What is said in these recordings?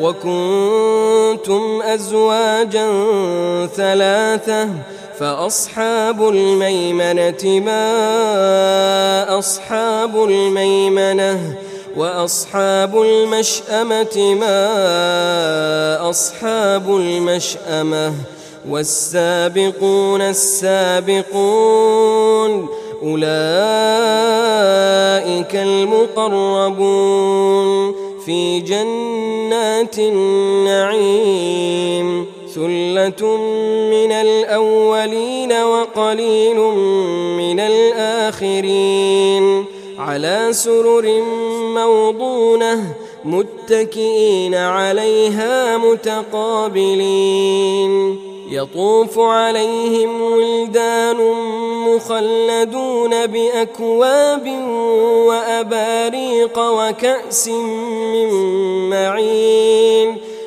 وكنتم أزواجا ثلاثة فأصحاب الميمنة ما أصحاب الميمنة وأصحاب المشأمة ما أصحاب المشأمة والسابقون السابقون أولئك المقربون في النعيم ثلة من الأولين وقليل من الآخرين على سرر موضونة متكئين عليها متقابلين يطوف عليهم ولدان مخلدون بأكواب وأباريق وكأس من معين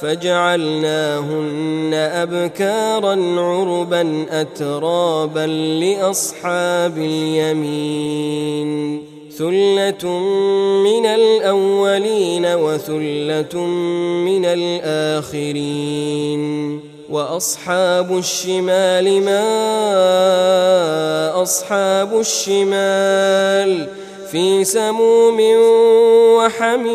فجعلناهن أبكارا عربا أترابا لأصحاب اليمين. ثلة من الأولين وثلة من الآخرين. وأصحاب الشمال ما أصحاب الشمال في سموم وحميم.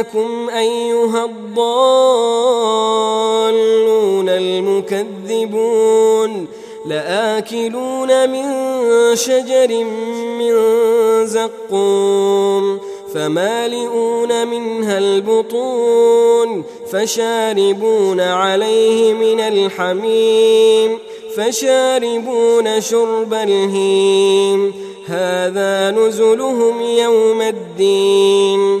إنكم أيها الضالون المكذبون لآكلون من شجر من زقوم فمالئون منها البطون فشاربون عليه من الحميم فشاربون شرب الهيم هذا نزلهم يوم الدين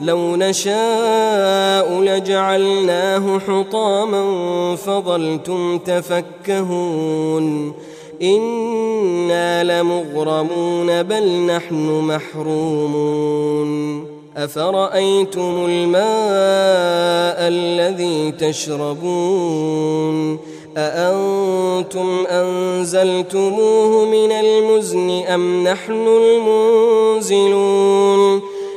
لو نشاء لجعلناه حطاما فظلتم تفكهون. إنا لمغرمون بل نحن محرومون. أفرأيتم الماء الذي تشربون؟ أأنتم أنزلتموه من المزن أم نحن المنزلون؟